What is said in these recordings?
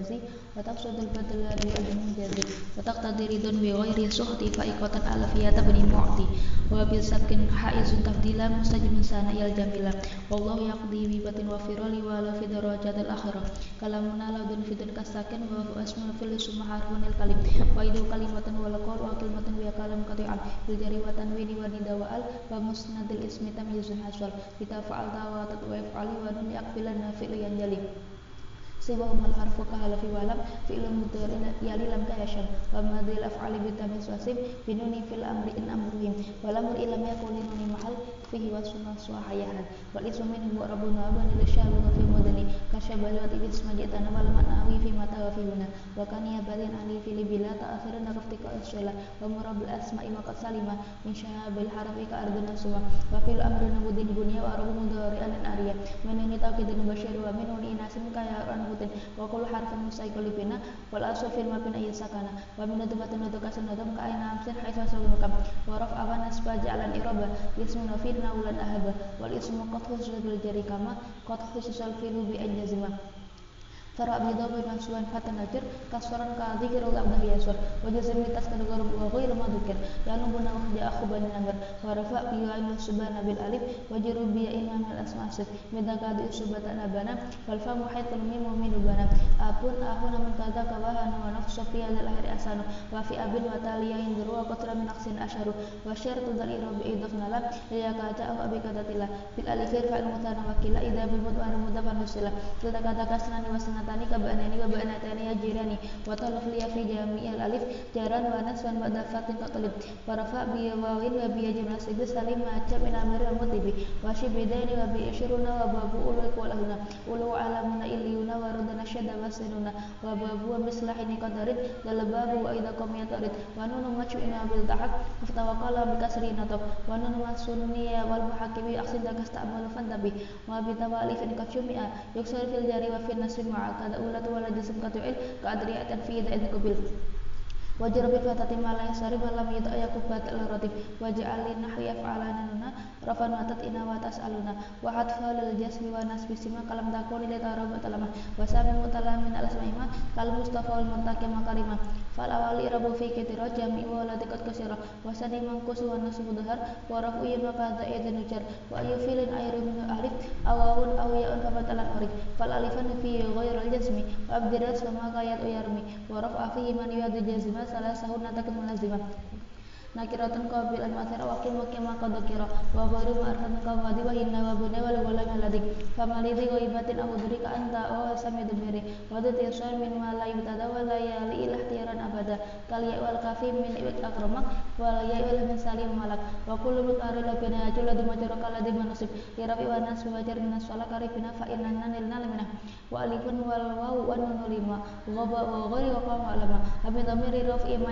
بلفظ المجازي وتقصد البدل بلفظ المجازي وتقتضي رضا بغير سخط فائقة ألفية بن معطي وبسبك حائز تفضيلا مستجم سانا الجميلة والله يقضي ببة وفرال ولا في درجات الآخرة كلامنا لود في كالساكن واسم في الاسم حرف الكلم وإذ كلمة والقول وكلمة وهي كلام قطيعا بالجري وتنوين وندى وأل ومسند الاسم تمييز حصل بتفعل ويفعل ونون يقبلن فعل ينجلي sebuah al harfu ka halafi fi ilam mudhari yali lam ka yashal wa madhi al af'ali bi binuni fil amri in amruhim wal amru ilam yakun li mahal fihi wasfun suhayahan wal ismu minhu wa rabbun wa abani li fi mudani kasyabal wa tibis majitana wal manawi fi mata wa fi huna. Wa kan yabalin bila ta'akhirun raftika asyalah wa murabul asma'i wa qad salima min syahabil harfi ka arduna suwa wa fil amri nabudin bunya wa rabbu mudhari wa minuni awan asba ja'alan iraba ismu nafirna ulan ahaba wal ismu qad khusus bil jari kama qad khusus al filu bi anjazima Tara bidhabi mansuban fatan najir kasran ka dzikr al abdah yasur wa jazm li taskan gharb wa ghayr madhkir ya nubuna wa ja akhu bani namir wa rafa bi ayin subana bil alif. Wa jaru bi imam al asma asif. Midaka di subata nabana. Wal famu haytul mim min bana apun ahuna min kadza ka wa nafsu fi al akhir asanu. Wa fi abil wa taliya indru wa qatra min aqsin asharu. Wa syartu dal irab idaf nalam ya kata au abi kadatillah. Bil alif fa'il mutana wakila. Idza bil mudhari mudhafan husila kata kata wa sanatani kabanani wa banatani ya jirani wa talaf liya fi jami'il alif. Jaran wa nasban ba'da fatin qatalib wa rafa wawin wa bi jumlah salim macam min amir al mutibi. Wa shibidani wa bi ishruna wa babu ulu kualahuna ulu alamuna iliyuna wa rudana syada wasinuna wa babu wa mislahini qadarin. Dalababu wa idha qamiyatarid wa nunu macu ina bil tahak iftawakala bi kasri natab wa nunu masunniya wal muhakimi. Aksin dakas ta'amalu fantabi. Wa bi tawalifin kacumi'a yuksar kada ulat wala jism katu'il ka adriyatan fi da'id kubil wajar bil fatati ma la yasari wa lam yata yakubat al ratib waj'al lin nahwi af'alanuna rafan watat ina wa tas'aluna wa hatfa lil jasmi wa nasbi sima kalam takuni li tarab talama. Wa sami mutalamin al asma'ima kal mustafa wal muntaqi makarima fal awali rabu fi kitira jami wa la tikat kasira wa sani mangkus wa nasbu dhahar wa rafu ya maka idzan ujar wa ayu filin ayru min alif awawun aw ya'un fa batalan urif fal alifan fi ghayr al jasmi wa abdiras wa ma qayat uyarmi. Wa rafa fi man yadu jazma salah sahun natakan mulazimah nakiratan qabil al mathira wa qim kama qad kira wa ma'arfan ka wadi wa inna wa bunna wal wala maladik famalidhi wa ibatin aw ka anta wa sami dumiri wa dati yasal min ma la ibtada wa la yali ilah tiran abada. Kal ya wal kafi min ibad akramak wa la ya wal min salim malak. Wa kullu mutari la bina ajul la kala di manusib ya rabi wa nas wa jar min asfala karibina fa inna nilna lamina wa alifun wal waw wa nun lima wa wa ghari wa qama rafi ma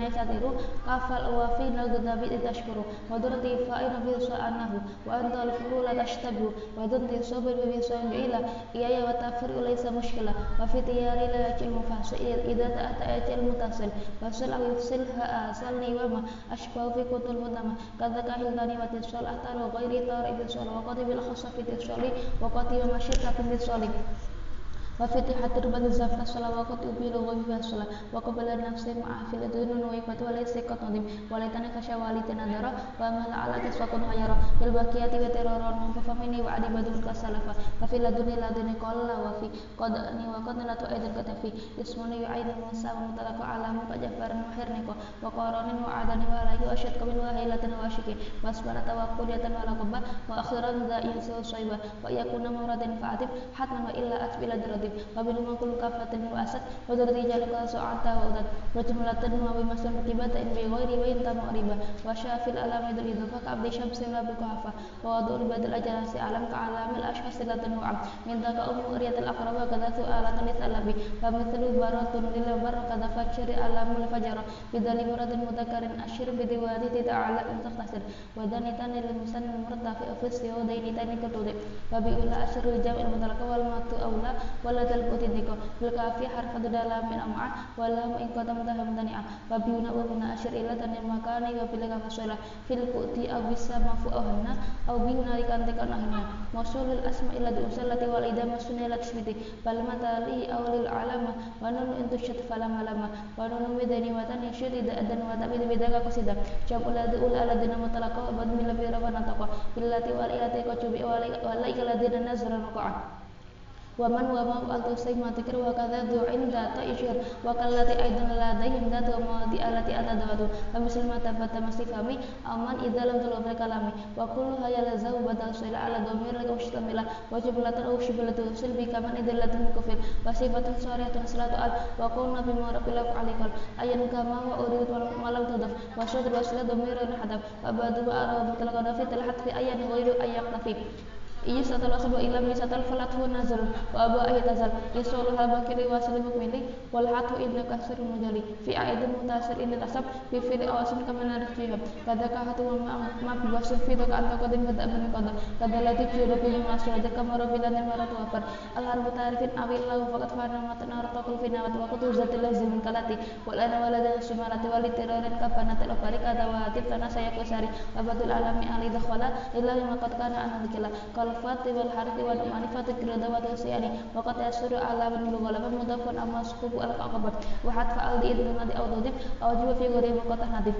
kafal wa fi الضبيب إذ أشكره وضرتي فإن في سأنه وأنت الفلول تشتبه وضرتي صبر بسمعيلا إياي والتفرق ليس مشكلة وفي تياري لا يأتي المفاصل إذا تأتى يأتي المتصل وصل أو يفصلها أسلني وما أشبه في كتب المدمة كذاك هلداني وتتصل أتى وغير طارئ بالصلاة وقد بالأخص في تصلي وقد يوم شئت في تصلي وفي حتى ربما الزفرة الصلاة وقد أبيل غيبها الصلاة وقبل النفس مع في الدنيا ويفت وليس قد ندم ولتناقش ولتناظر وما لعلك فقد غير البقية وترار ففمني وعدي بدون كسلفة وفي لدني لدني قال وفي قد أني وقد لا تؤيد الكتفي اسمني يعيد موسى ومتلك على مكجفر وحرنك وقارن وعدني ولا يشتك من وهيلة واشك واسبر توكلية ولا قبة وأخرا ذا ينسى صيبة ويكون مرادا فأتب حتما وإلا أتب إلى Habib wa bil makul kafatin wa asad wa darti jalika su'ata wa udat wa jumlatan wa bi in bi ghairi wa mu'riba wa syafil alam idul idhafa ka abdi syamsin la bi kafa wa ka alamil ashkhas latan wa min ka umu riyatil aqraba kadha su'alatan li talabi wa mithlu baratun lil barakada fajri alamul fajara bidali muradin mudakarin wala talbu tidiko bil kafi harfa dala min am'a wala in qatam taham tani'a wa bi una wa bina ashir ila tanil makani wa bil kafasula fil quti aw bisa mafu ahna aw bi una tekan ahna masulul asma ila di usallati wal ida masuna smiti bal matali lil alama wa nun intu syat fala malama. Wa midani wa tani ida adan wa tabi bidaka qasida. Jam ulad ul aladina mutalaqa abad min labi rabbana taqwa illati wal ilati qajubi wal ilati ومن وما التوسي ما ذكر وكذا ذو عند تأجر وكالتي أيضا لديهم ذات ومواضي التي أتدوات فمثل ما تبت مسيفامي أمان إذا لم تلو كلامي وكلها يلزم بدل سئل على ضمير مشتملة وجملة أو شبلة توصل بكمان إذا لا تنكفل وصفة صارية صلاة al وقلنا بمعرف الأفعال قال أين كما وأريد ولم تضف وشد وصل ضمير حذف وبعد ما أرى مطلقا في الحذف أين غير أن يقتفي iya satal asba ila mi satal falathu nazal wa aba ahi tazal yasulu hal bakiri wa salim mukmili wal hatu inna kasir mujali. Fi aidin mutasir inna asab fi fili awasin kamana rifihab kada ka hatu wa ma bi wasu fi daka anta qadim bada bin qada kada lati juda bi masu aja kamara bilan maratu afar al harbu tarifin awil lahu faqat fana matana ratakul fina wa qatu zatil lazim kalati. Wal ana walada sumarati wal tirarin kapana tal balik kada wa tanah saya kusari. Abadul alami ali dakhala illa ma qad kana an dikala الفات والحرف والمعرفة الجرد والسيان وقد يسر على من الغلبة مضاف أما سقوط العقبة وحذف الدين دون أو ضد أو جوا في غير مقطع نادف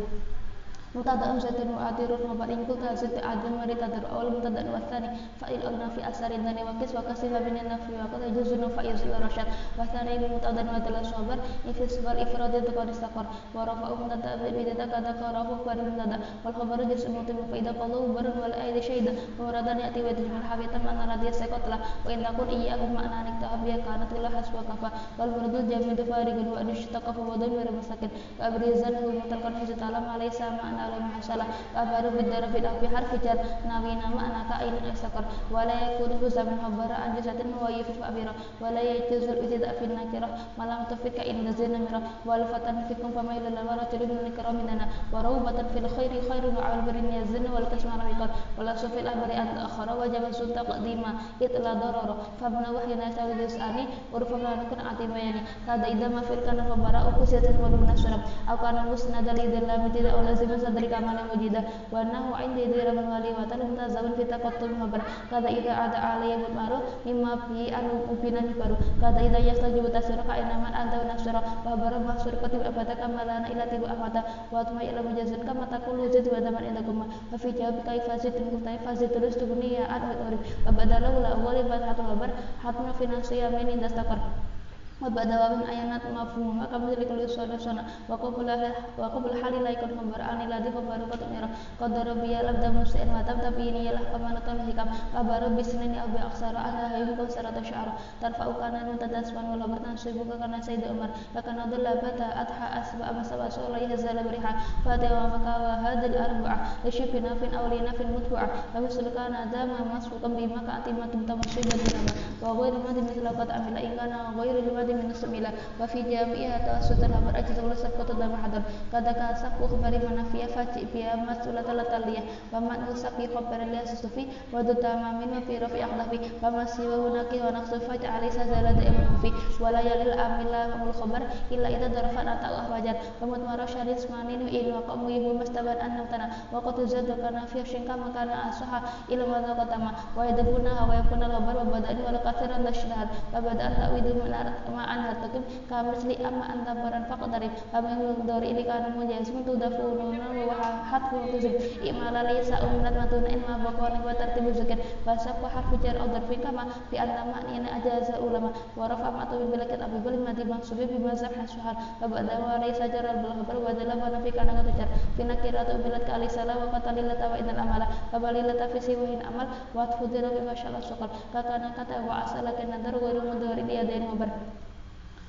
مبتدا زيد وعادر خبر إن قلت زيد عادل مريد تدر أول مبتدا والثاني فإن أغنى في أثر الدنيا وكس وكسب من النفي وقد يجوز فإز الرشاد والثاني مبتدا ودل صبر إن في صبر إفراد تكون استقر ورفع مبتدا بمبتدا كذا كره خبر مبتدا والخبر جزء متم فإذا قالوا بر والأيد شيدا ومرادا يأتي ويتجمع الحبيب من رضي سكتلا وإن تكون إياه معنى نكتب كانت لا حسب كفى والمرد الجامد فارغ وأن اشتق فوضى مسكن وأبرزا هو متلقى حزة على ما شاء الله أفعل بالدرب أو بحرف جر. نبينا معنى كائن يسكر ولا يكون جزء من عبارة عن جزء هو يفيد أبيرا. ولا يجوز الابتداء في النكرة. ما لم تفك إن نزيل نمرة والفتى فيكم فميل الورى من الكرام مننا. وروبة في الخير خير وعلى البر يزن والكشم رقيقا ولا سوف الأبر أن الآخر وجب السلطة تقديم إطلا ضرر. فمن وحينا يساوي جزءاني ورفع لا نكون عتيبين هذا إذا ما في الكلام فبراء كسيرة والمناسرة أو كان مسند لإذا لم تدع أو لازم mujida wa nahu indi dira man wali wa tan mutazawun fi taqattum habar kada ida ada alayya bil ma'ruf mimma fi anu ubinan baru kada ida yastajibu tasira ka inaman anta wa nasra wa bara mahsur katib abada kamalana ila tibu ahmata wa tuma ila mujazin kama taqulu zid wa daman indakum wa fi jawab kaifa zid kutai fazid terus tubni ya ad wa urib. Wa badalahu la awwali hatul habar hatna fi nasiya min indastakar وبدوام أينات مفهوم كمثل كل سنة سنة وقبل وقبل حال لا يكون خبر عن الذي خبر قد نرى قدر بيا لبدا مسئل وتم تبيني له كما نتم حكم خبر بسنين أو بأكثر أنا يمكن سرة شعر ترفع كان متدسما ولا بتنصيبك كان سيد عمر لكن ضل بتا أضحى أسبع مسبع سولا يهزل بريحة فاتي ومكا وهذا الأربعة لشف ناف أو لناف متبوعة ومثل كان دام مسبوقا بما كأتمة تمصيبة وغير مد مثل قد عمل إن كان غير المد min sembilan wa fi jami'iha tawassutan habar ajizul sabqatu dan mahadar kada ka saku khabari manafiya faci biya masulat taliyah wa man usafi khabar liya susufi wa dutama min wa fi rafi aqdafi wa masiwa hunaki wa naqsu faj alisa zalada ibn fi wa la yalil amila mul khabar illa ida darfan atau ahwajan wa mutmara syadis manin in wa qamu ibu mastaban annam tana wa qatu zadu kana fi syinka makana asaha ilmu wa qatama wa wa wa wa wa min ma'an hatakum kamisli amma anta baran faqdarib amin dori ini kana mujazim tu dafununa wa hatfu tuzib imala laysa umnat matuna in ma baqana wa tartibu zakat. Wa sabqa harfu jar aw darfi kama fi anna ma'nina ajaza ulama. Wa rafa ma'tu bil bilakat abi bil madi mansubi bi mazhab hasuhan wa ba'da wa laysa jaral bil khabar wa dalama nafi kana kata jar. Fi nakiratu bilat ka alisala wa qatalilata wa idal amala. Wa balilata fi siwahin amal. Wa tfudira bi masyaallah sukar kakana kata wa asala kana dar wa rumudari dia dan mubar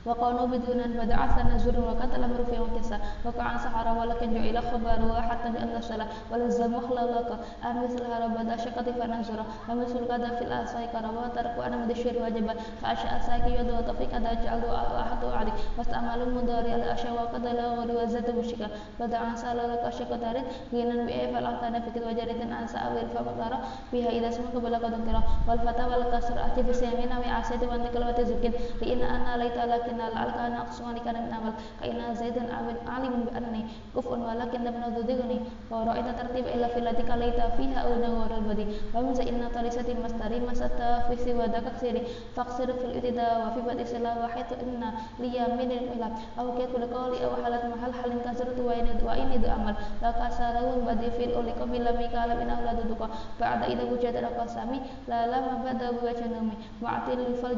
وقالوا بدون البدع عسى نزول وقد الأمر في وتسع وقع سحر ولكن جعل خبر حتى بأن سلا ولزم خلالك ام مثل هربت أشقة فنزرة ومثل غدا في الأسايكر وترك أنا من مدشير واجبا. فأشاء ساكي يد وطفيك أدى جعلوا أحد عليك واستعملوا المضارع الأشياء وقد لا غير وزاد مشكا بدعا سأل لك أشقة تاريخ غينا بأي فالأحتنا فكت وجريت أنسى أوير فمطارة بها إذا سمك بلا قدر والفتى والكسر أتي بسيمين وعسيت وأنك لو تزكين. لإن أنا ليت لك lakin al-alkana aqsumani kana min amal ka inna zaidan alimun bi annani kufun walakin lam nadhigni wa ra'aita tartib illa fil lati kalaita fiha aw nawar al-badi wa min za inna mastari masata fi siwa dakaksiri faqsir fil itida wa fi badi sila wa haitu inna liya min ila aw qawli aw halat mahal halin kasratu wa ini wa ini amal. La kasarun badi fil uli qabila mikala min auladu duka ba'da ida wujada qasami la lama bada wa janumi wa'atil fal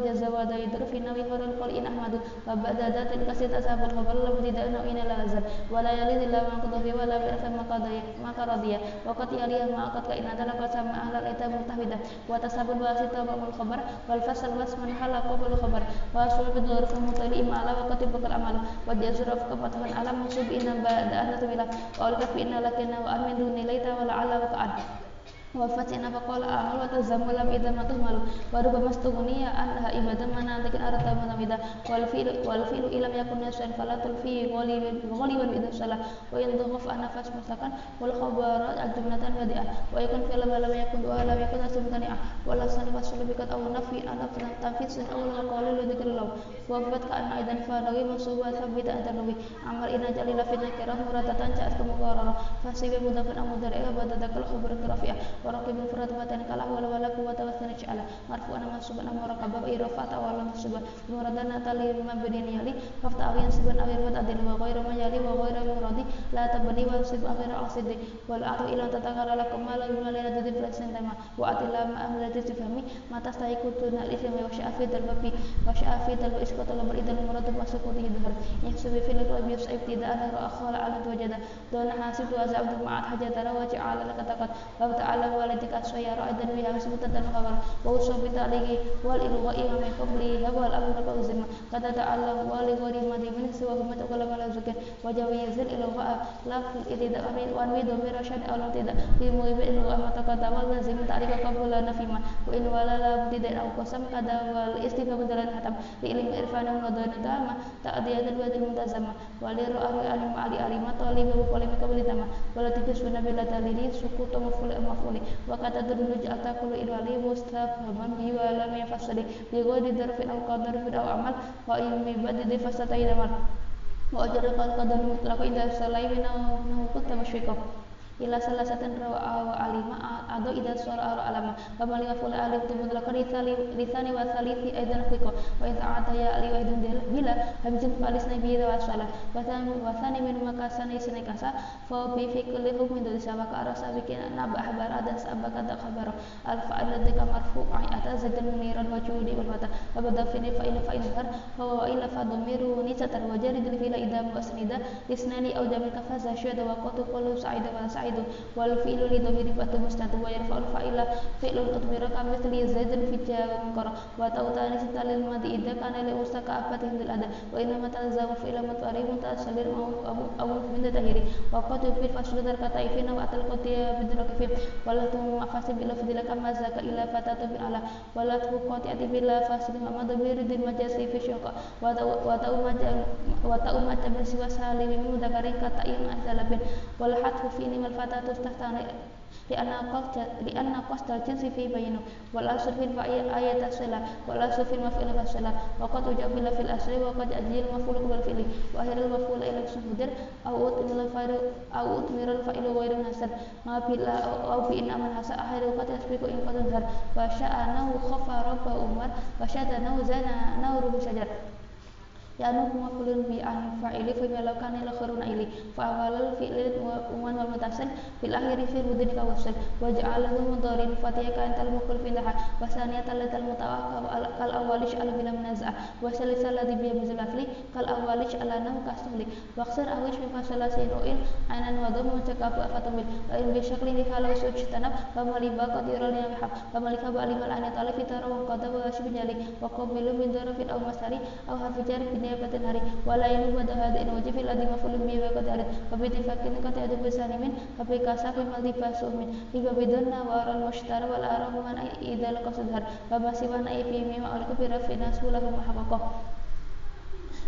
jazawa da yadru fi nawi harul qul in ahmadu وبعد ذات الكسر تساب الخبر لم ابتداء إن لا أزل ولا يلد إلا ما قضى فيه ولا بأس ما قضى ما قضي وقد يلي ما قد كإن ترك سمع أهل الإتاب متحدة وتساب الواسطة وقم الخبر والفصل واسم حل قبل الخبر وأصل بالظروف المطلئ ما على وقت بكر الأمل وجزر فكفتها على منصوب إن بعد أن تبلا وأولك بإن لكن وأمن دون ليت ولعل وكأن wafatina faqala amal wa tazammalam idza matahmalu wa rubama stughniya anha ibadan manatikin arata mutamida wal fi'lu wal fi'lu ilam yakun yasan fala tulfi ghaliban ghaliban idza salah. Wa in dhaf an nafas masakan wal khabarat al-jumlatan wadi'ah wa yakun wa lam yakun wa lam yakun asmutani'ah wa la sanfa sulubikat aw nafi an tanfisun aw la qala lu dhikrullah wa fat ka anna idan fa nawi masuba thabita antar nawi amal ina jalila fi nakirah muratatan ca'at kemukarara fasibi mudafan amudar ila badadakal khabar rafi'ah ورقب مفرد وتن كلا ولا ولا قوة وثنى على مرفوعا منصوبا مرقبا إرفعة ولا منصوبا مردنا تلي مبني يلي فافتح أو ينصب أو يرفع أدل وغير ما يلي وغير مراد لا تبني وينصب غير أقصد والأعطوا إلى تتغير لكم ما لا يمال إلى ذي فلسن تما وأتي لا ما أمر تفهمي ما تستحق تنا الإثم وشاء في دلبي وشاء في دلب إسقاط الأمر إذا المراد مسكوت ظهر يحسب في القلب يفسع ابتداء رأخال على وجد دون حاسب وزعبد مع حاجة روى على لك تقد وتعالى walatika sayara dan biha sebutan dan khabar wa usabi ta'lihi wal ilwa'i wa min qabli wal amru ka uzma kata ta'ala wa li ghari ma di min siwa huma ta'ala wala zakat wa jawizil ilwa'a la fil idida amin wa wi dhamir syad aw tidak fi mu'ibi ilwa ma takata wal irfana wa dana dama ta'diyat al-wadi al-muntazama wa li ra'ahu alim ali alima tali wa qalima qabli tama. Wa la tikus wa nabi la talili suku to mafuli mafuli. Wa kata dunu ja'ata kullu ilwali mustafhaman bi wa lam yafasali bi ghairi darfin al qadar fi al amal wa yumi badidi fasatayn amal wa ajra qad qadar mutlaq indah salai wa nahukut kutama syaikh ila salah satu rawa alima atau ida suara alama. Wa mali fula alif tu mutlaqan lisani wa salisi aidan fiqa wa in ta'ata ya ali wa idan bila hamzun falis nabi wa salah. Wa thani wa min makasani kasa. Fa bi fi kulli hukmin dari sama ka arasa bikin nabah bara dan sabaka da khabar. Al fa'il marfu ai ata zadan muniran wa judi wal fata wa bada fi fa in har. Fa wa illa fa dhamiru ni satar wa jarid fila idam wa asnida isnani au jamil kafaza syada wa qatu qulu sa'ida wa sa'id wal fi'lu li dhamiri fatu mustatu wa yarfa'ul fa'ila. Fi'lun utmira kamithli zaidun fi jawab qara wa ta'utani sitalil madi idza kana li ustaka afatin dil ada wa inna ma talzamu fi'la mutari mutasalir au au min tahiri. Wa qad fi fasl dar kata ifina wa atal qatiya bidul kafir wala tu afasi bila fadila kama zaka ila fatatu bi ala. Wala tu qati'ati bila fasl ma madbir din majasi fi wa ta'u wa ta'u majal siwa salim min mudakarin kata in azalabin wal hatfu fi nimal fata tustahtana lianna qasd lianna qasd al-jinsi fi bayinu. Wal fil fa'il ayat as-sala wal fil as-sala wa qad ujabila fil asli wa qad ajil maf'ul bil fi'li. Wa akhirul maf'ul ila suhudir aw utmil fa'ilu al-fa'ilu ghairu hasan ma aw fi inna man hasa akhiru qad yasbiqu in qad dhar wa sha'anahu لأنه مفعول بأن فاعل فما لو كان الآخرون إليه فأول الفعل وعموما والمتصل في الأخير في البدن كوصل وجعله مضارع فاتيا كانت المقل في لها وثانية التي المتوقع كالأول شأل بلا منازع وثالثة الذي بيمز الأفلي كالأول شألانه كاستهلي واقصر أوش بفصل سينوئل عنا وضم وتكافؤ فتمل وإن بشكل نفعل وسوج تنب ومالبا قدير لنبحب ومالك بالي ملعنة ألف ترى وقدر وشبن يلي وقبل من درف أو مساري أو هفجار في afatamil wa in bi syakli ni kalau suci tanab wa maliba qadirul yang hab wa malika ba alimal anat alif tara wa qada wa shibjali wa qabilu min darafin aw masari aw hafijari بنيابة الهري ولا ينوب هذا إن وجب الذي مفعول به وقدر فباتفاق قد يدب بسالم فبكاسف مالدي باسوم إذا بدنا وأرى المشترى ولا أرى من إذا لقصد هر فما سوى أي في مما أرك برفع ناس له محققه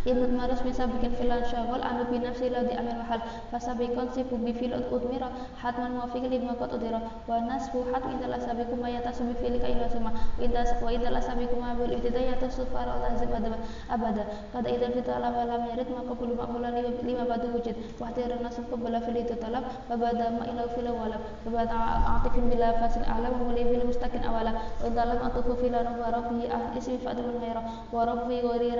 إذ نتمرس من سابق في انشغل أنا بنفسي الذي أمر وحل فسابقا سيبق في أدمر. حتما موافق لما قد أدر والناس حتم إذا لا سابق ما يتصل بفيلك إلى سما وإذا لا سابق ما بالابتداء يتصل فارع لازم أبدا. قد إذا الفتاة لم يرد ما قبل مأمولا لما بعد وجد. واحتيار الناس قبل في طلب فبدا ما إلى في ولب فبدا عاطف بلا فاس أعلم. ولي في المستكن أولا وإذا لم أطف في لا نبارك به أهل اسم فأدم غيره. ورب في غير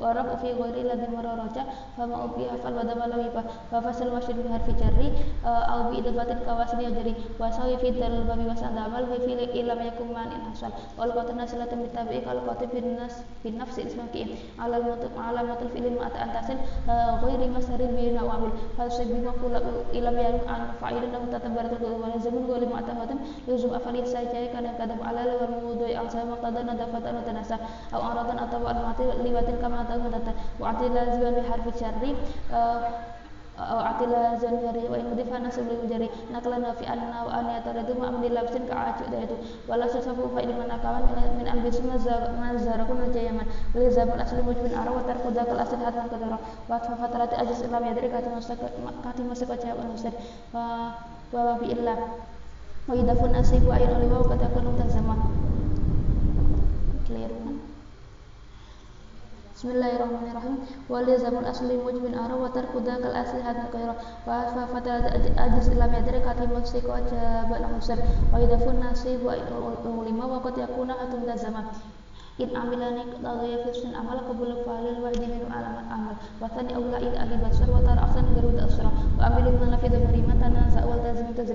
ورب في غير wari ladhi maroroja fama ubi hafal wada malawifa wa fasal wasyid bi harfi jarri eh, au bi idfatin kawasni ajri wa sawi fi dalil babi wa sanda amal fi fil ilam yakum manin hasal. Wal qatan nasilatan bi tabi'i kal qati bin nas bin nafsi ismaki alal mutu alamatul fil ma'at antasil eh, ghairi masarin bi nawamil. Fa sabi maqula ilam yang an fa'ilun lahu tatabaratu wa lazim ghalim atahatum yuzum afalil kadang-kadang alal wal mudai al sama qadana dafatan tanasa au aradan atau al mati liwatin kama tahu data كما أتوا وعطل زبان بحرف الشر أو عطل زبان جري وإن مضيف نسب للجري نقلا في أن وأن يترد ما من لبس كعاجو دهتو ولا سسفو فإن من أكوان من أنبس ما زاركم الجيمان ولزام الأصل مجبن أرى وترك ذاك الأصل حتى كدرا واتفا فترة أجس إلا يدري كاتي مسك وجهة ونسر وفي إلا وإذا فن أسيب وأين أولي وقد يكون متزمة بسم الله الرحمن الرحيم. ولزم الأصل مجمع ارى وترك ذاك الأصل هذا غيره ففترة أجلس لم يدرك عتيب الشيك وجاب له وإذا فن نصيب ولما وقد يكون حتم ذا زمان إن عملان قضية في السن عمل قبول فعل الوعد من عالم العمل وثاني أولى إذ أجيب الشر وترى أحسن غير الأسرة وأعمل من نفذ مريمة تنازع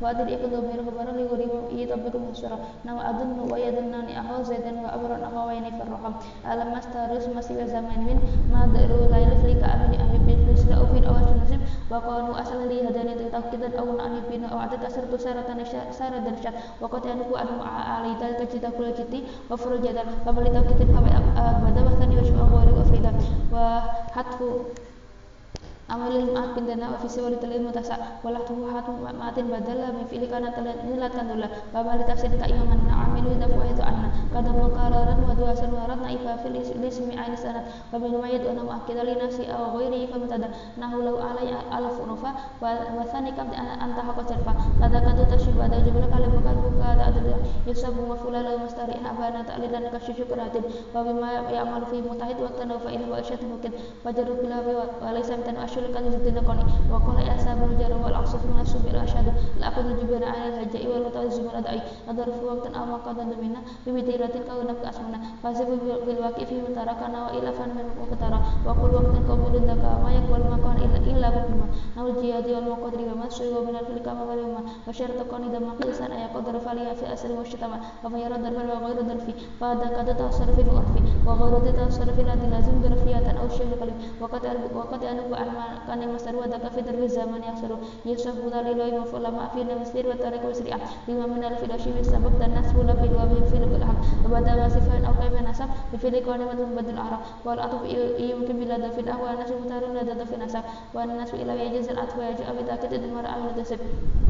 li ghayri rafi an ghayra bal hat fa zaikun bal hat fa zaikun wa khabar wa ayran yakun wal khabar wa adil yakun dhamir khabar li ghayri i tabikum asra na wa adun wa yadunani ahwa zaidan wa abran ahwa wa yani farham alam mastarus masih zaman min ma ru la yuflika amini ahli bil fisla ufin aw nasib wa qanu asal li hadani amalil maat pindana wa fisi wali talil mutasa walah tuhu hatu maatin badala min fi'li kana nilat kandula baba li tafsir ka imaman na amilu dafu itu anna kadam mukararan wa dua sanwarat na ifa fil ismi wa wa nama akida li nafsi aw ghairi mutada nahu law alai alaf unufa wa thani kam anta haqa cerfa kada kadu buka da ada yusabu wa fulala mastari abana ta'lilan ka syusyuk ratin wa bima ya'malu fi mutahid wa tanu fa inna wa asyatu mungkin wajaru bilawi wa laysa mitan asyul kan yuzdinakoni wa فضل منا ببديرة كونك أسمنا فاسب بالواقع فيه تركنا وإلى فن من مقترى وكل وقت قبول الذكاء ما يقبل ما كان إلا بكما نور الجهاد والمقدر بما تشوي ومن الفلك وما وشرط كون إذا ما قيسا أن يقدر فليا في أسر والشتم فمن يرى الدرب وغير الدرب فهذا قد تأثر في العرف وغير تأثر في العدل لازم درفية أو شيء قليل وقد وقد أنوب أعمال كان المسر وذاك في درب الزمان يحصل يوسف مدار الإلهي مفعول ما في المسير وترك مسرع بما من الفلاشي السبب الناس ولا tasarrufi la lazim darfiyatan aw syai'un kalim wa qad wa qad anu kan yang masaru ada kafe dari zaman yang seru Yusuf budali loy mafula ma'fi na masir wa tarik wa sri'ah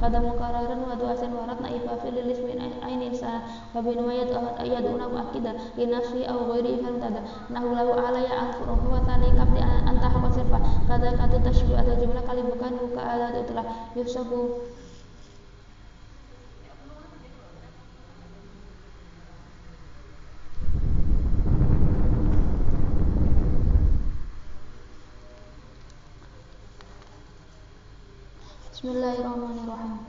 kada mukararan wa duasan warat na ifa fil lismin ainin sana wa bin mayad yaduna mu'akkidan li nafsi aw ghairi fantada nahu lahu alaya an furuhu wa thani kabdi anta haqa sirfa. Kada atau jumlah kali bukan buka alat itulah yusabu Bismillahirrahmanirrahim.